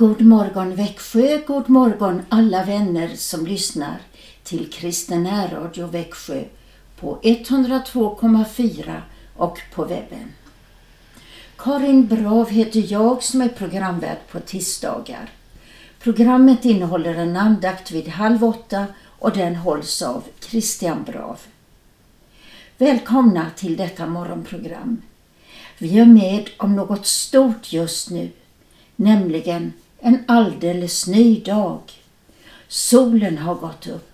God morgon Växjö, god morgon alla vänner som lyssnar till Kristen Radio Växjö på 102,4 och på webben. Karin Brav heter jag som är programvärd på tisdagar. Programmet innehåller en andakt vid halv åtta och den hålls av Christian Brav. Välkomna till detta morgonprogram. Vi är med om något stort just nu, nämligen en alldeles ny dag. Solen har gått upp.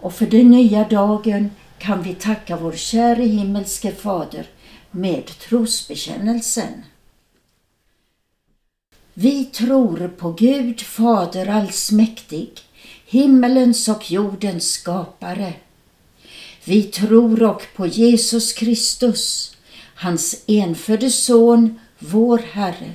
Och för den nya dagen kan vi tacka vår käre himmelske Fader med trosbekännelsen. Vi tror på Gud Fader allsmäktig, himmelens och jordens skapare. Vi tror och på Jesus Kristus, hans enfödde Son, vår Herre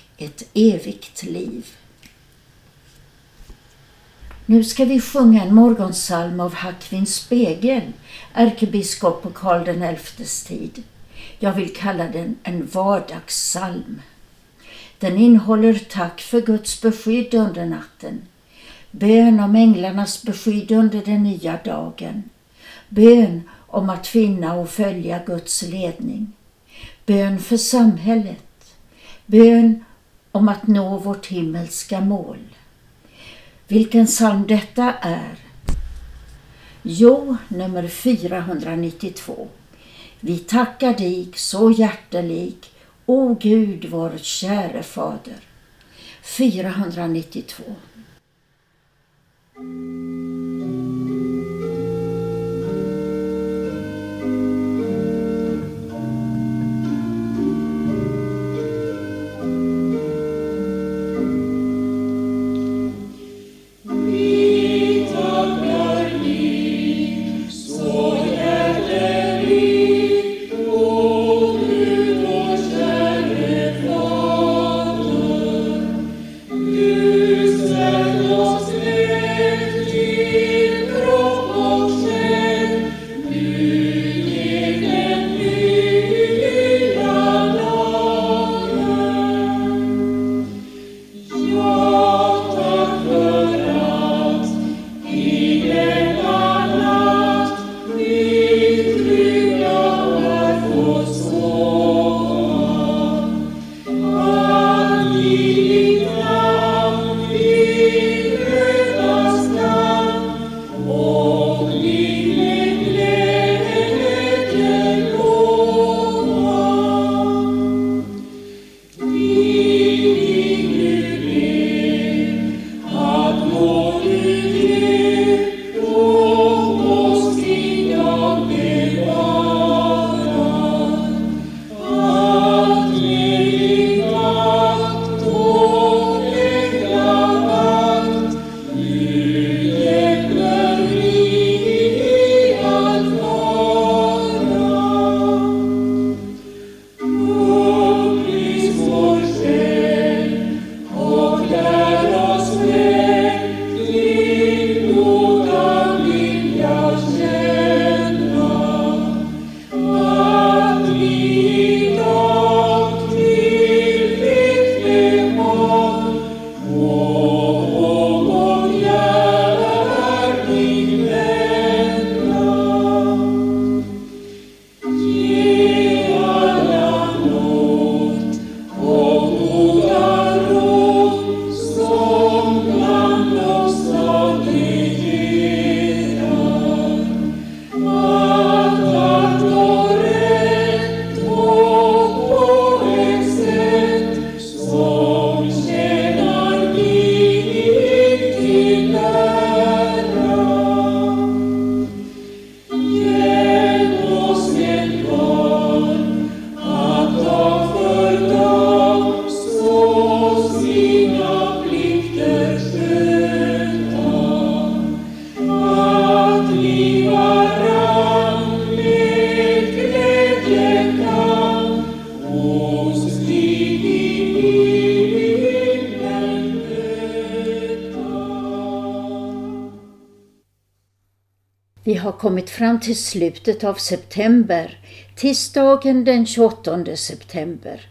ett evigt liv. Nu ska vi sjunga en morgonsalm av Hackvin Spegel, ärkebiskop på Karl XIs tid. Jag vill kalla den en vardagssalm. Den innehåller tack för Guds beskydd under natten, bön om änglarnas beskydd under den nya dagen, bön om att finna och följa Guds ledning, bön för samhället, bön om att nå vårt himmelska mål. Vilken psalm detta är? Jo, nummer 492. Vi tackar dig så hjärtelig, o Gud vår käre Fader. 492. Till slutet av september, tisdagen den 28 september.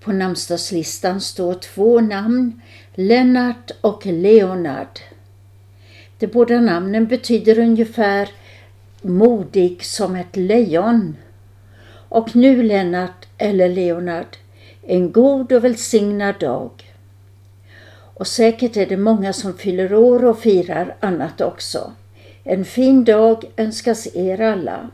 På namnsdagslistan står två namn, Lennart och Leonard. De båda namnen betyder ungefär modig som ett lejon. Och nu Lennart eller Leonard, en god och välsignad dag. Och säkert är det många som fyller år och firar annat också. En fin dag önskas er alla.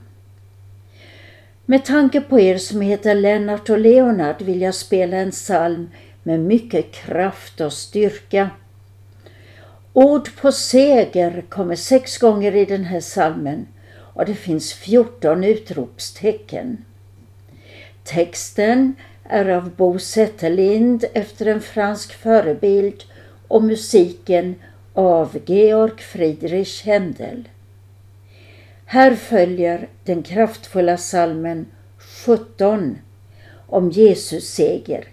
Med tanke på er som heter Lennart och Leonard vill jag spela en psalm med mycket kraft och styrka. Ord på seger kommer sex gånger i den här salmen och det finns 14 utropstecken. Texten är av Bo Zetterlind efter en fransk förebild och musiken av Georg Friedrich Händel. Här följer den kraftfulla salmen 17 om Jesus seger.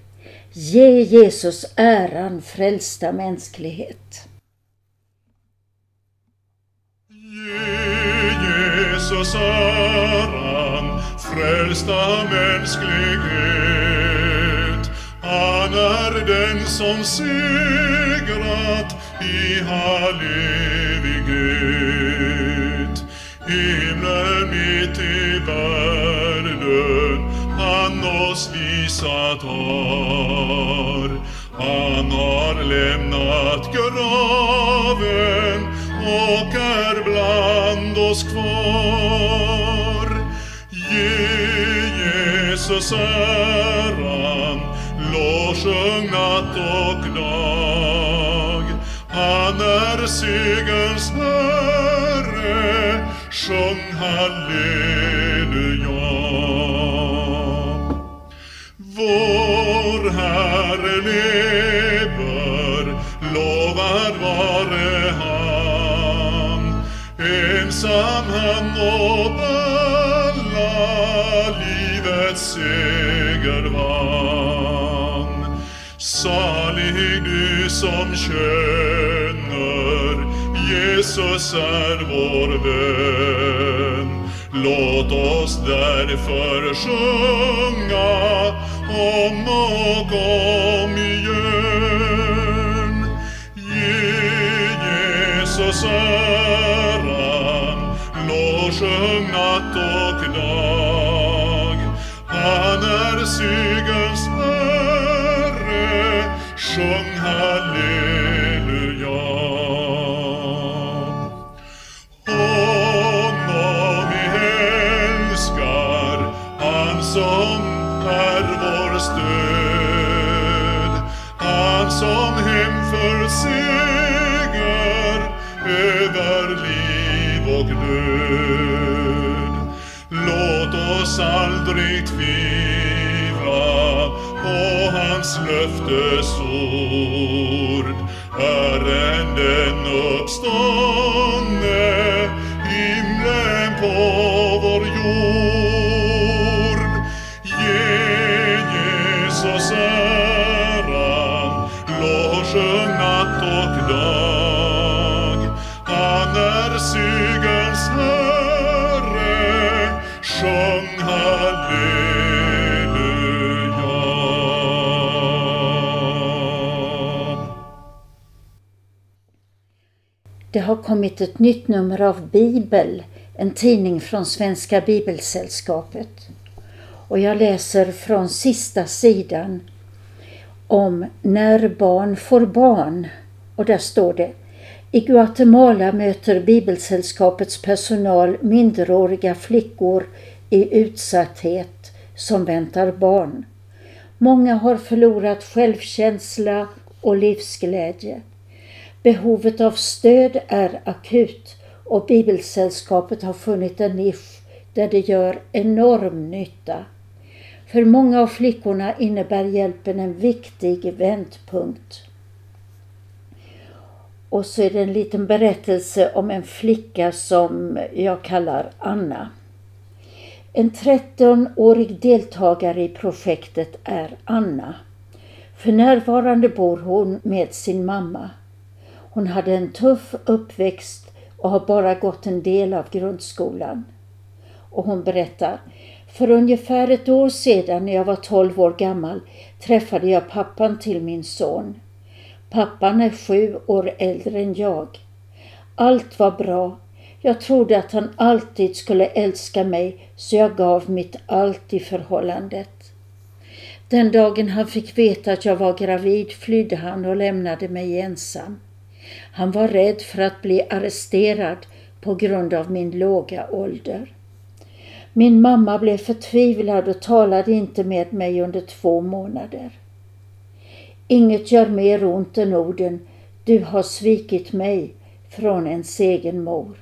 Ge Jesus äran, frälsta mänsklighet. Ge Jesus äran, frälsta mänsklighet. Han är den som segrat i all evighet. Himlen mitt i världen han oss visat har. Han har lämnat graven och är bland oss kvar. Ge Jesus äran, lovsjung natt och. Han är segerns Herre, sjung halleluja. Vår Herre lever, lovad vare han. Ensam han åt alla livets seger vann. Salig du som kör Jesus är vår vän. Låt oss därför sjunga om och om igen. Ge Jesus äran, lovsjung natt och dag. Han är segerns som är vår stöd. Han som hemför seger över liv och död. Låt oss aldrig tvivla på hans löftesord. Herren den Det har kommit ett nytt nummer av Bibel, en tidning från Svenska Bibelsällskapet. Och jag läser från sista sidan om när barn får barn. Och där står det I Guatemala möter Bibelsällskapets personal minderåriga flickor i utsatthet som väntar barn. Många har förlorat självkänsla och livsglädje. Behovet av stöd är akut och Bibelsällskapet har funnit en nisch där det gör enorm nytta. För många av flickorna innebär hjälpen en viktig vändpunkt. Och så är det en liten berättelse om en flicka som jag kallar Anna. En 13-årig deltagare i projektet är Anna. För närvarande bor hon med sin mamma. Hon hade en tuff uppväxt och har bara gått en del av grundskolan. Och hon berättar, för ungefär ett år sedan när jag var 12 år gammal träffade jag pappan till min son. Pappan är sju år äldre än jag. Allt var bra. Jag trodde att han alltid skulle älska mig så jag gav mitt allt i förhållandet. Den dagen han fick veta att jag var gravid flydde han och lämnade mig ensam. Han var rädd för att bli arresterad på grund av min låga ålder. Min mamma blev förtvivlad och talade inte med mig under två månader. Inget gör mer ont än orden Du har svikit mig från ens egen mor.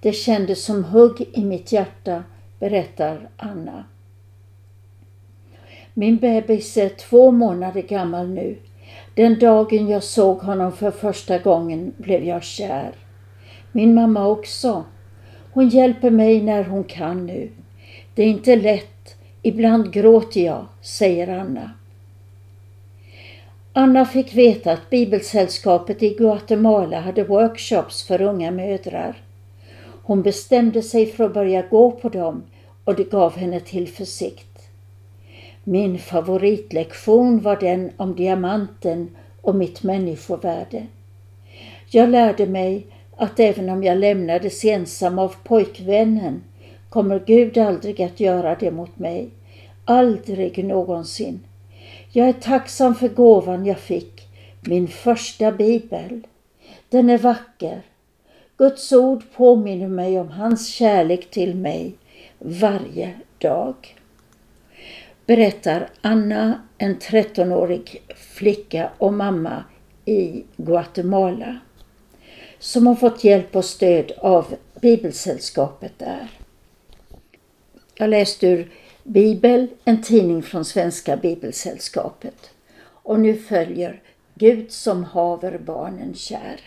Det kändes som hugg i mitt hjärta, berättar Anna. Min bebis är två månader gammal nu. Den dagen jag såg honom för första gången blev jag kär. Min mamma också. Hon hjälper mig när hon kan nu. Det är inte lätt. Ibland gråter jag, säger Anna. Anna fick veta att Bibelsällskapet i Guatemala hade workshops för unga mödrar. Hon bestämde sig för att börja gå på dem och det gav henne tillförsikt. Min favoritlektion var den om diamanten och mitt människovärde. Jag lärde mig att även om jag lämnades ensam av pojkvännen kommer Gud aldrig att göra det mot mig. Aldrig någonsin. Jag är tacksam för gåvan jag fick, min första bibel. Den är vacker. Guds ord påminner mig om hans kärlek till mig varje dag. Berättar Anna, en 13-årig flicka och mamma i Guatemala som har fått hjälp och stöd av Bibelsällskapet där. Jag läste ur Bibel, en tidning från Svenska Bibelsällskapet. Och nu följer Gud som haver barnen kär.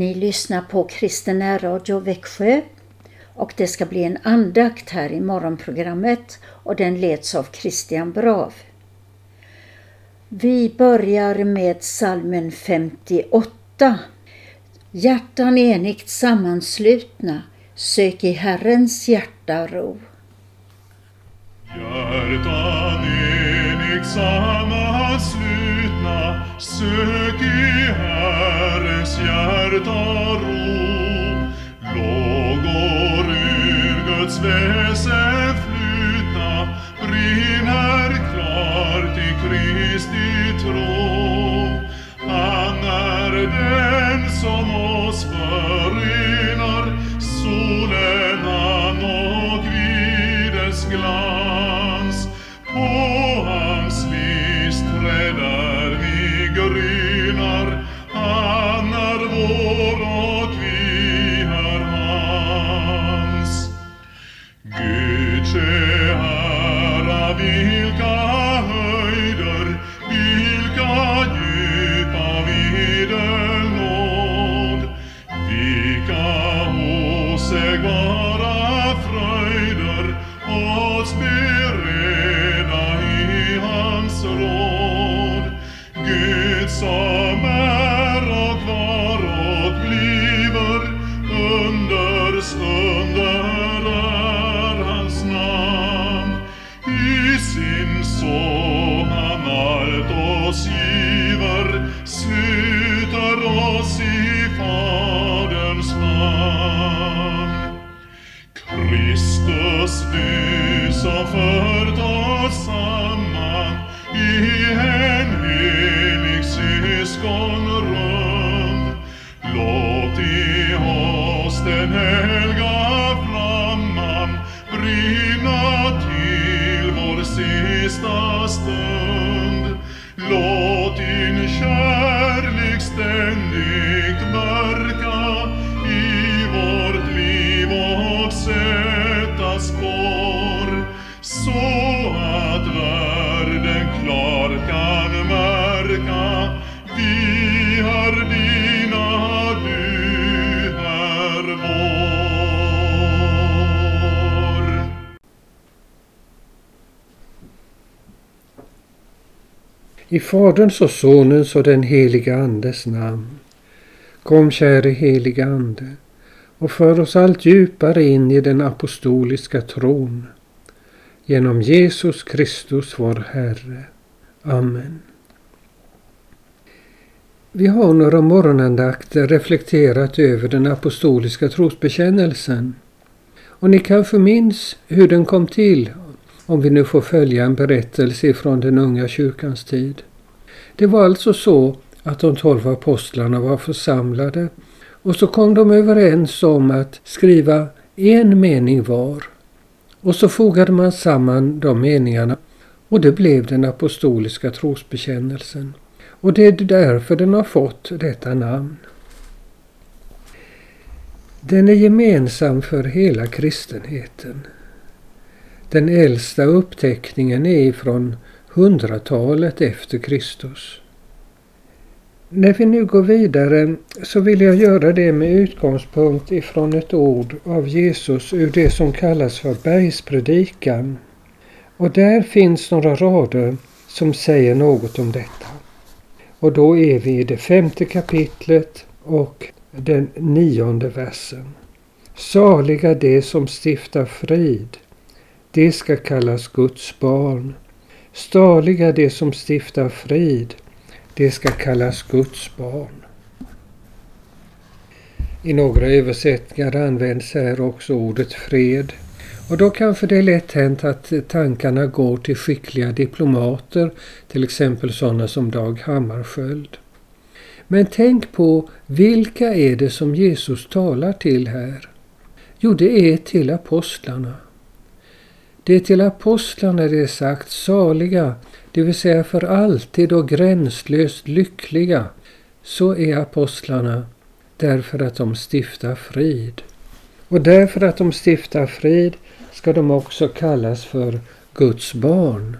Ni lyssnar på Kristen Radio Växjö och det ska bli en andakt här i morgonprogrammet och den leds av Christian Brav. Vi börjar med salmen 58. Hjärtan enigt sammanslutna, sök i Herrens hjärta ro. Hjärtan enigt sammanslutna, sök i hjärta ro. Lågor ur Guds väsen flutna, brinner klart i Kristi tro. Han är den som I Faderns och Sonens och den heliga Andes namn. Kom käre heliga Ande och för oss allt djupare in i den apostoliska tron. Genom Jesus Kristus vår Herre. Amen. Vi har några morgonandakter reflekterat över den apostoliska trosbekännelsen. Och ni kanske minns hur den kom till om vi nu får följa en berättelse från den unga kyrkans tid. Det var alltså så att de tolv apostlarna var församlade och så kom de överens om att skriva en mening var. Och så fogade man samman de meningarna och det blev den apostoliska trosbekännelsen. Och det är därför den har fått detta namn. Den är gemensam för hela kristenheten. Den äldsta uppteckningen är från hundratalet efter Kristus. När vi nu går vidare så vill jag göra det med utgångspunkt ifrån ett ord av Jesus ur det som kallas för bergspredikan. Och där finns några rader som säger något om detta. Och då är vi i det femte kapitlet och den nionde versen. Saliga de som stiftar frid, de ska kallas Guds barn. Staliga de som stiftar frid, de ska kallas Guds barn. I några översättningar används här också ordet fred. Och då kanske det är lätt hänt att tankarna går till skickliga diplomater, till exempel sådana som Dag Hammarskjöld. Men tänk på vilka är det som Jesus talar till här? Jo, det är till apostlarna. Det är till apostlarna det är sagt saliga, det vill säga för alltid och gränslöst lyckliga. Så är apostlarna därför att de stiftar frid. Och därför att de stiftar frid ska de också kallas för Guds barn.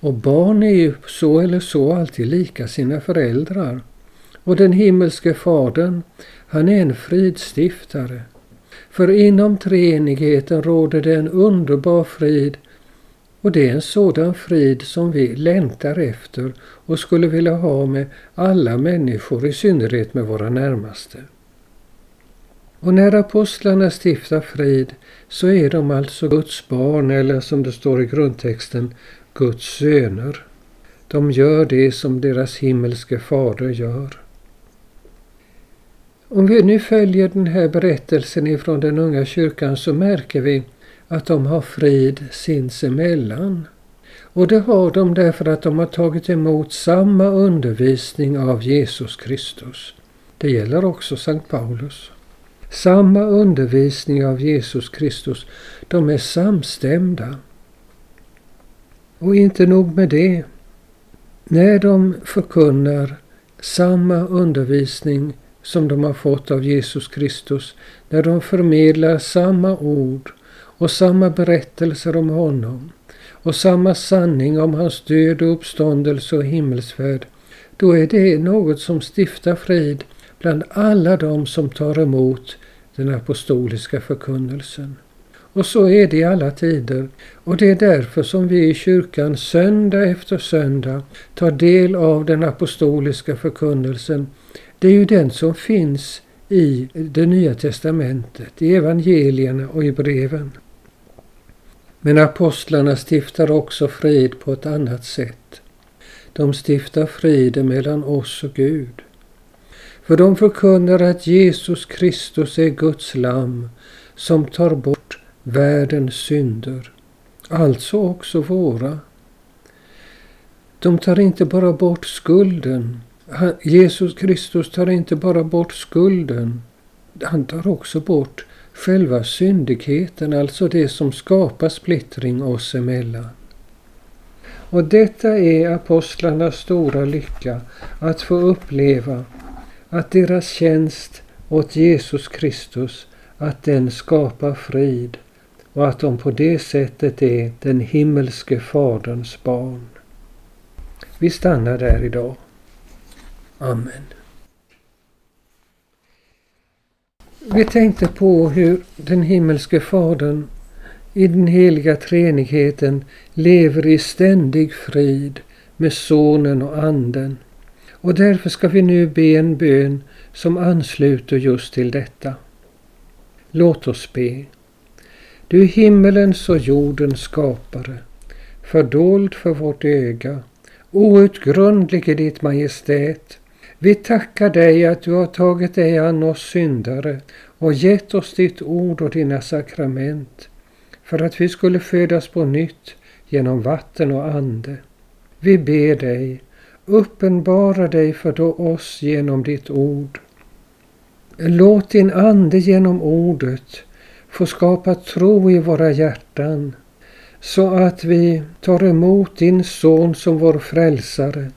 Och barn är ju så eller så alltid lika sina föräldrar. Och den himmelske Fadern, han är en fridstiftare. För inom treenigheten råder det en underbar frid och det är en sådan frid som vi längtar efter och skulle vilja ha med alla människor, i synnerhet med våra närmaste. Och när apostlarna stiftar frid så är de alltså Guds barn eller som det står i grundtexten Guds söner. De gör det som deras himmelske fader gör. Om vi nu följer den här berättelsen ifrån den unga kyrkan så märker vi att de har frid sinsemellan. Och det har de därför att de har tagit emot samma undervisning av Jesus Kristus. Det gäller också Sankt Paulus. Samma undervisning av Jesus Kristus. De är samstämda. Och inte nog med det. När de förkunnar samma undervisning som de har fått av Jesus Kristus, när de förmedlar samma ord och samma berättelser om honom och samma sanning om hans död och uppståndelse och himmelsfärd, då är det något som stiftar frid bland alla de som tar emot den apostoliska förkunnelsen. Och så är det i alla tider. Och det är därför som vi i kyrkan söndag efter söndag tar del av den apostoliska förkunnelsen. Det är ju den som finns i det nya testamentet, i evangelierna och i breven. Men apostlarna stiftar också frid på ett annat sätt. De stiftar frid mellan oss och Gud. För de förkunnar att Jesus Kristus är Guds lamm som tar bort världens synder, alltså också våra. De tar inte bara bort skulden. Jesus Kristus tar inte bara bort skulden. Han tar också bort själva syndigheten, alltså det som skapar splittring oss emellan. Och detta är apostlarnas stora lycka, att få uppleva att deras tjänst åt Jesus Kristus, att den skapar frid och att de på det sättet är den himmelske Faderns barn. Vi stannar där idag. Amen. Vi tänkte på hur den himmelske Fadern i den heliga treenigheten lever i ständig frid med Sonen och Anden. Och därför ska vi nu be en bön som ansluter just till detta. Låt oss be. Du himmelens och jordens skapare, fördold för vårt öga, outgrundlig i ditt majestät. Vi tackar dig att du har tagit dig an oss syndare och gett oss ditt ord och dina sakrament för att vi skulle födas på nytt genom vatten och ande. Vi ber dig, uppenbara dig för oss genom ditt ord. Låt din ande genom ordet få skapa tro i våra hjärtan så att vi tar emot din son som vår frälsare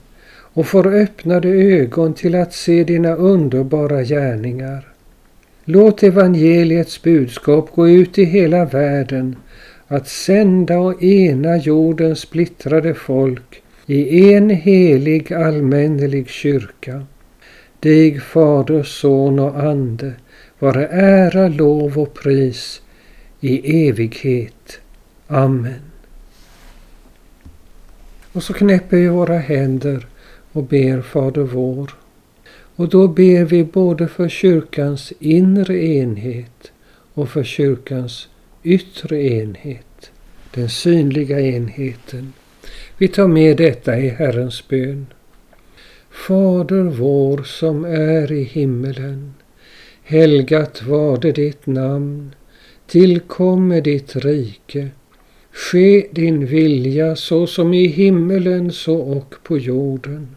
och får öppnade ögon till att se dina underbara gärningar. Låt evangeliets budskap gå ut i hela världen att sända och ena jordens splittrade folk i en helig allmännelig kyrka. Dig Fader, Son och Ande vare ära, lov och pris i evighet. Amen. Och så knäpper vi våra händer och ber Fader vår. Och då ber vi både för kyrkans inre enhet och för kyrkans yttre enhet, den synliga enheten. Vi tar med detta i Herrens bön. Fader vår som är i himmelen. Helgat varde ditt namn. Tillkomme ditt rike. Ske din vilja så som i himmelen så och på jorden.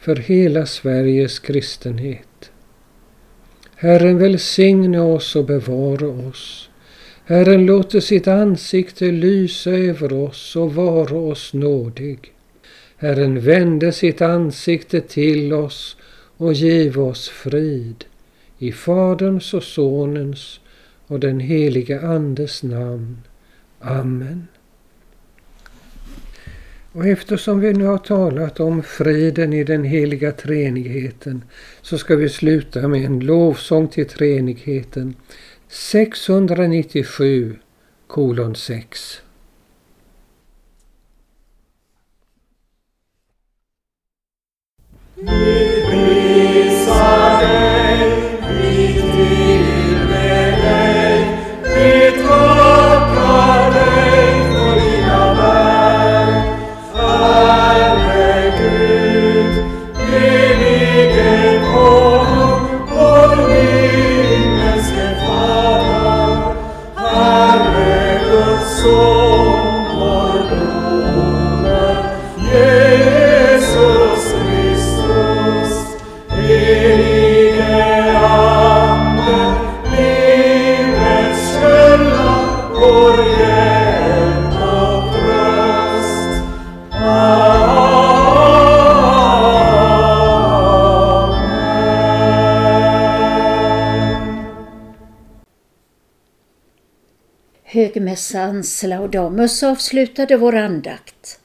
för hela Sveriges kristenhet. Herren välsigne oss och bevara oss. Herren låter sitt ansikte lysa över oss och vara oss nådig. Herren vände sitt ansikte till oss och giv oss frid. I Faderns och Sonens och den helige Andes namn. Amen. Och eftersom vi nu har talat om friden i den heliga treenigheten så ska vi sluta med en lovsång till treenigheten 697 kolon 6. Jesus Kristus, Högmässans Laudamus avslutade vår andakt.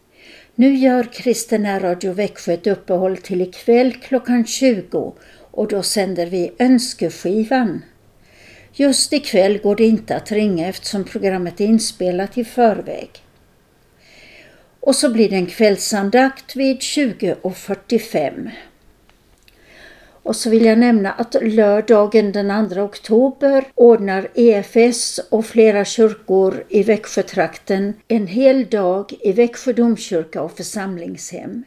Nu gör Kristina Radio Växjö ett uppehåll till ikväll klockan 20 och då sänder vi Önskeskivan. Just ikväll går det inte att ringa eftersom programmet är inspelat i förväg. Och så blir det en kvällsandakt vid 20.45. Och så vill jag nämna att lördagen den 2 oktober ordnar EFS och flera kyrkor i Växjötrakten en hel dag i Växjö domkyrka och församlingshem.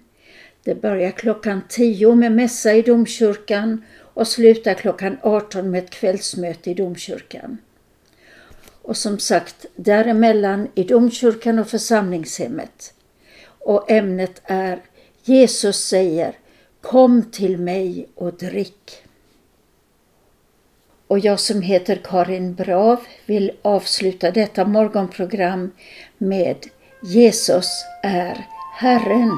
Det börjar klockan 10 med mässa i domkyrkan och slutar klockan 18 med ett kvällsmöte i domkyrkan. Och som sagt, däremellan i domkyrkan och församlingshemmet. Och ämnet är Jesus säger Kom till mig och drick. Och jag som heter Karin Brav vill avsluta detta morgonprogram med Jesus är Herren.